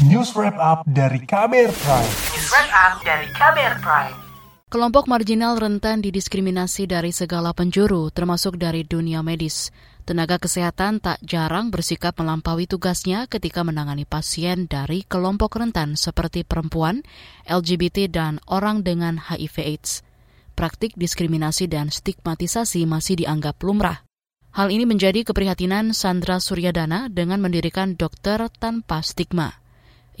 News Wrap Up dari KBR Prime. News Wrap Up dari KBR Prime. Kelompok marginal rentan didiskriminasi dari segala penjuru, termasuk dari dunia medis. Tenaga kesehatan tak jarang bersikap melampaui tugasnya ketika menangani pasien dari kelompok rentan seperti perempuan, LGBT, dan orang dengan HIV/AIDS. Praktik diskriminasi dan stigmatisasi masih dianggap lumrah. Hal ini menjadi keprihatinan Sandra Suryadana dengan mendirikan Dokter Tanpa Stigma.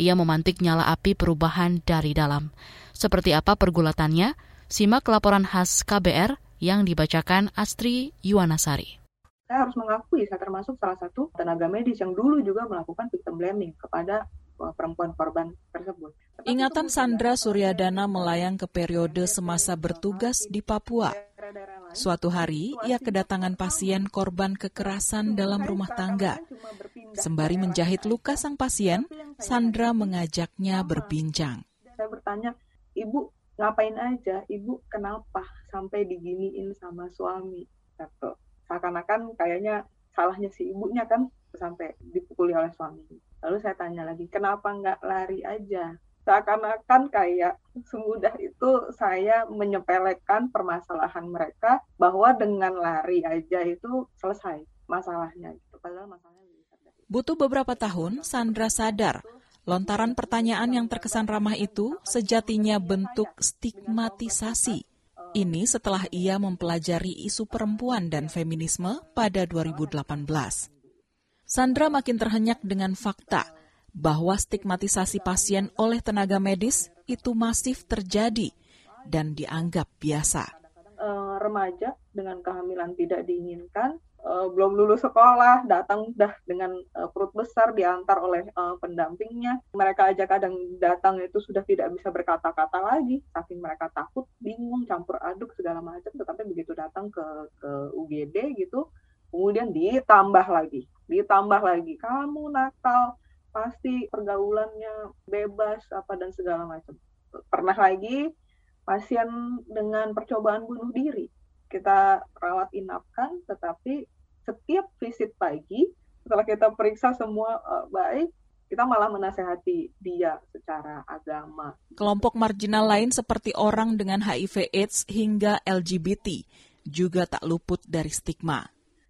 Ia memantik nyala api perubahan dari dalam. Seperti apa pergulatannya? Simak laporan khas KBR yang dibacakan Astri Yuwanasari. Saya harus mengakui saya termasuk salah satu tenaga medis yang dulu juga melakukan victim blaming kepada uh, perempuan korban tersebut. Ingatan Sandra Suryadana melayang ke periode semasa bertugas di Papua. Suatu hari, ia kedatangan pasien korban kekerasan dalam rumah tangga. Sembari menjahit luka sang pasien, Sandra mengajaknya berbincang. Saya bertanya, Ibu ngapain aja? Ibu kenapa sampai diginiin sama suami? Gitu. Seakan-akan kayaknya salahnya si ibunya kan sampai dipukuli oleh suami. Lalu saya tanya lagi, kenapa nggak lari aja? seakan-akan kayak semudah itu saya menyepelekan permasalahan mereka bahwa dengan lari aja itu selesai masalahnya gitu. Padahal masalahnya Butuh beberapa tahun, Sandra sadar lontaran pertanyaan yang terkesan ramah itu sejatinya bentuk stigmatisasi. Ini setelah ia mempelajari isu perempuan dan feminisme pada 2018. Sandra makin terhenyak dengan fakta bahwa stigmatisasi pasien oleh tenaga medis itu masif terjadi dan dianggap biasa. Uh, remaja dengan kehamilan tidak diinginkan, uh, belum lulus sekolah, datang dah dengan uh, perut besar diantar oleh uh, pendampingnya. Mereka aja kadang datang itu sudah tidak bisa berkata-kata lagi, saking mereka takut, bingung, campur aduk segala macam. Tetapi begitu datang ke, ke UGD gitu, kemudian ditambah lagi, ditambah lagi, kamu nakal, pasti pergaulannya bebas apa dan segala macam. Pernah lagi pasien dengan percobaan bunuh diri kita rawat inapkan, tetapi setiap visit pagi setelah kita periksa semua uh, baik, kita malah menasehati dia secara agama. Kelompok marginal lain seperti orang dengan HIV/AIDS hingga LGBT juga tak luput dari stigma.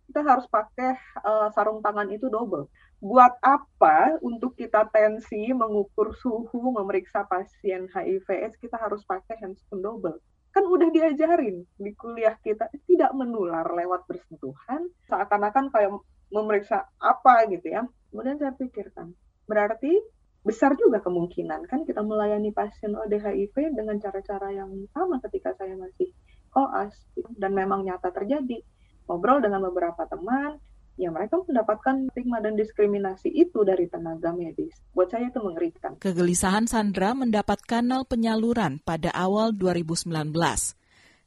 Kita harus pakai uh, sarung tangan itu double buat apa untuk kita tensi, mengukur suhu, memeriksa pasien HIV AIDS, kita harus pakai handphone double. Kan udah diajarin di kuliah kita tidak menular lewat bersentuhan, seakan-akan kayak memeriksa apa gitu ya. Kemudian saya pikirkan, berarti besar juga kemungkinan kan kita melayani pasien ODHIV dengan cara-cara yang sama ketika saya masih koas dan memang nyata terjadi. Ngobrol dengan beberapa teman, ya mereka mendapatkan stigma dan diskriminasi itu dari tenaga medis. Buat saya itu mengerikan. Kegelisahan Sandra mendapat kanal penyaluran pada awal 2019.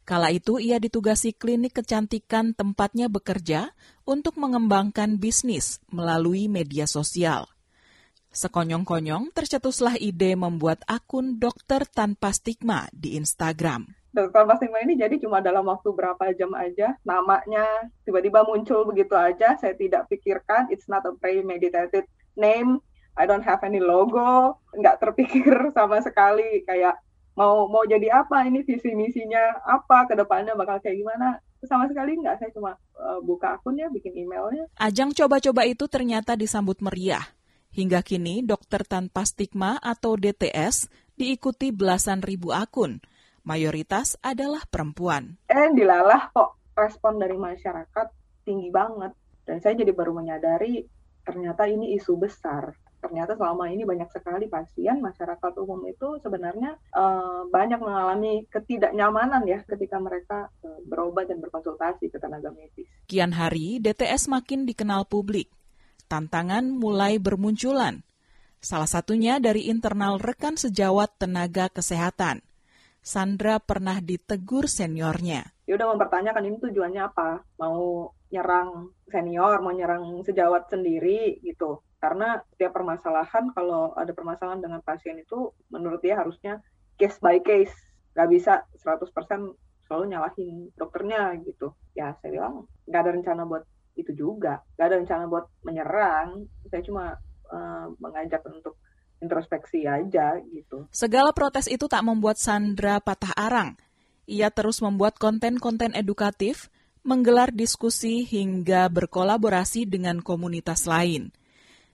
Kala itu ia ditugasi klinik kecantikan tempatnya bekerja untuk mengembangkan bisnis melalui media sosial. Sekonyong-konyong tercetuslah ide membuat akun dokter tanpa stigma di Instagram. Dokter Pasima ini jadi cuma dalam waktu berapa jam aja namanya tiba-tiba muncul begitu aja saya tidak pikirkan it's not a premeditated name I don't have any logo nggak terpikir sama sekali kayak mau mau jadi apa ini visi misinya apa ke depannya bakal kayak gimana. Sama sekali nggak saya cuma uh, buka akunnya bikin emailnya. Ajang coba-coba itu ternyata disambut meriah. Hingga kini dokter tanpa stigma atau DTS diikuti belasan ribu akun mayoritas adalah perempuan. Eh, dilalah kok respon dari masyarakat tinggi banget. Dan saya jadi baru menyadari ternyata ini isu besar. Ternyata selama ini banyak sekali pasien masyarakat umum itu sebenarnya uh, banyak mengalami ketidaknyamanan ya ketika mereka uh, berobat dan berkonsultasi ke tenaga medis. Kian hari DTS makin dikenal publik. Tantangan mulai bermunculan. Salah satunya dari internal rekan sejawat tenaga kesehatan – Sandra pernah ditegur seniornya. Dia udah mempertanyakan ini tujuannya apa? Mau nyerang senior, mau nyerang sejawat sendiri gitu. Karena setiap permasalahan, kalau ada permasalahan dengan pasien itu, menurut dia harusnya case by case. Gak bisa 100% selalu nyalahin dokternya gitu. Ya saya bilang, gak ada rencana buat itu juga. Gak ada rencana buat menyerang. Saya cuma uh, mengajak untuk introspeksi aja gitu. Segala protes itu tak membuat Sandra patah arang. Ia terus membuat konten-konten edukatif, menggelar diskusi hingga berkolaborasi dengan komunitas lain.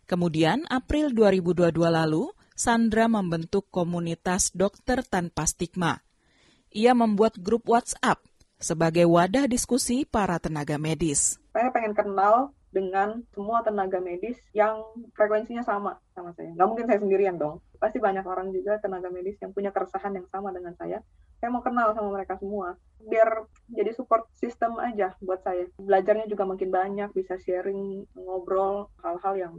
Kemudian, April 2022 lalu, Sandra membentuk komunitas dokter tanpa stigma. Ia membuat grup WhatsApp sebagai wadah diskusi para tenaga medis. Saya pengen kenal dengan semua tenaga medis yang frekuensinya sama sama saya. Nggak mungkin saya sendirian dong. Pasti banyak orang juga tenaga medis yang punya keresahan yang sama dengan saya. Saya mau kenal sama mereka semua. Biar jadi support system aja buat saya. Belajarnya juga makin banyak, bisa sharing, ngobrol hal-hal yang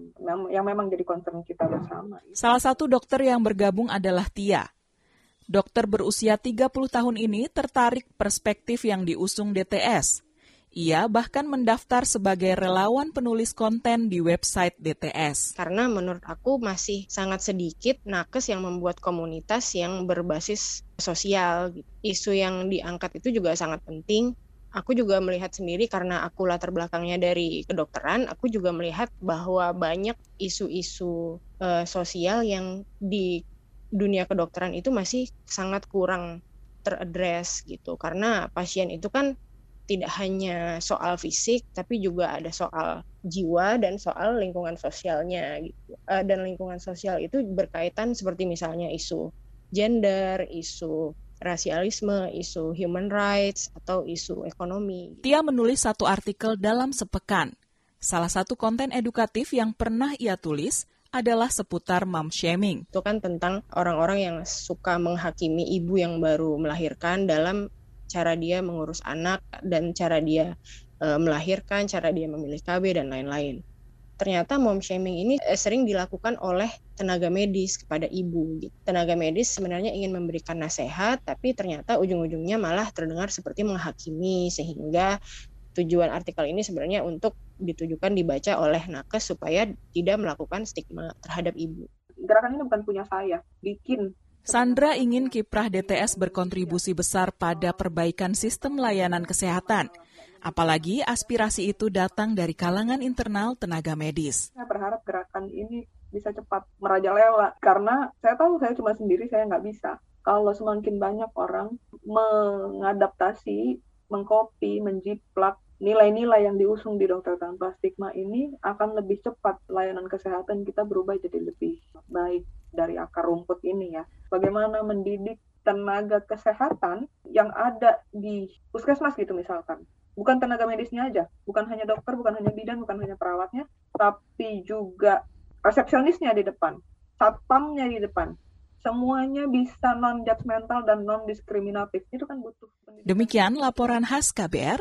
yang memang jadi concern kita bersama. Salah satu dokter yang bergabung adalah Tia. Dokter berusia 30 tahun ini tertarik perspektif yang diusung DTS ia bahkan mendaftar sebagai relawan penulis konten di website DTS. Karena menurut aku masih sangat sedikit nakes yang membuat komunitas yang berbasis sosial. Isu yang diangkat itu juga sangat penting. Aku juga melihat sendiri karena aku latar belakangnya dari kedokteran, aku juga melihat bahwa banyak isu-isu uh, sosial yang di dunia kedokteran itu masih sangat kurang teradres gitu. Karena pasien itu kan tidak hanya soal fisik tapi juga ada soal jiwa dan soal lingkungan sosialnya gitu. Uh, dan lingkungan sosial itu berkaitan seperti misalnya isu gender, isu rasialisme, isu human rights atau isu ekonomi. Tia menulis satu artikel dalam sepekan. Salah satu konten edukatif yang pernah ia tulis adalah seputar mom shaming. Itu kan tentang orang-orang yang suka menghakimi ibu yang baru melahirkan dalam cara dia mengurus anak dan cara dia e, melahirkan, cara dia memilih KB dan lain-lain. Ternyata mom shaming ini e, sering dilakukan oleh tenaga medis kepada ibu. Gitu. Tenaga medis sebenarnya ingin memberikan nasihat, tapi ternyata ujung-ujungnya malah terdengar seperti menghakimi sehingga tujuan artikel ini sebenarnya untuk ditujukan dibaca oleh nakes supaya tidak melakukan stigma terhadap ibu. Gerakan ini bukan punya saya, bikin Sandra ingin kiprah DTS berkontribusi besar pada perbaikan sistem layanan kesehatan. Apalagi aspirasi itu datang dari kalangan internal tenaga medis. Saya berharap gerakan ini bisa cepat merajalela karena saya tahu saya cuma sendiri saya nggak bisa. Kalau semakin banyak orang mengadaptasi, mengkopi, menjiplak nilai-nilai yang diusung di dokter tanpa stigma ini akan lebih cepat layanan kesehatan kita berubah jadi lebih baik dari akar rumput ini ya. Bagaimana mendidik tenaga kesehatan yang ada di puskesmas gitu misalkan. Bukan tenaga medisnya aja, bukan hanya dokter, bukan hanya bidan, bukan hanya perawatnya, tapi juga resepsionisnya di depan, satpamnya di depan. Semuanya bisa non-judgmental dan non-diskriminatif. Itu kan butuh. Demikian laporan khas KBR,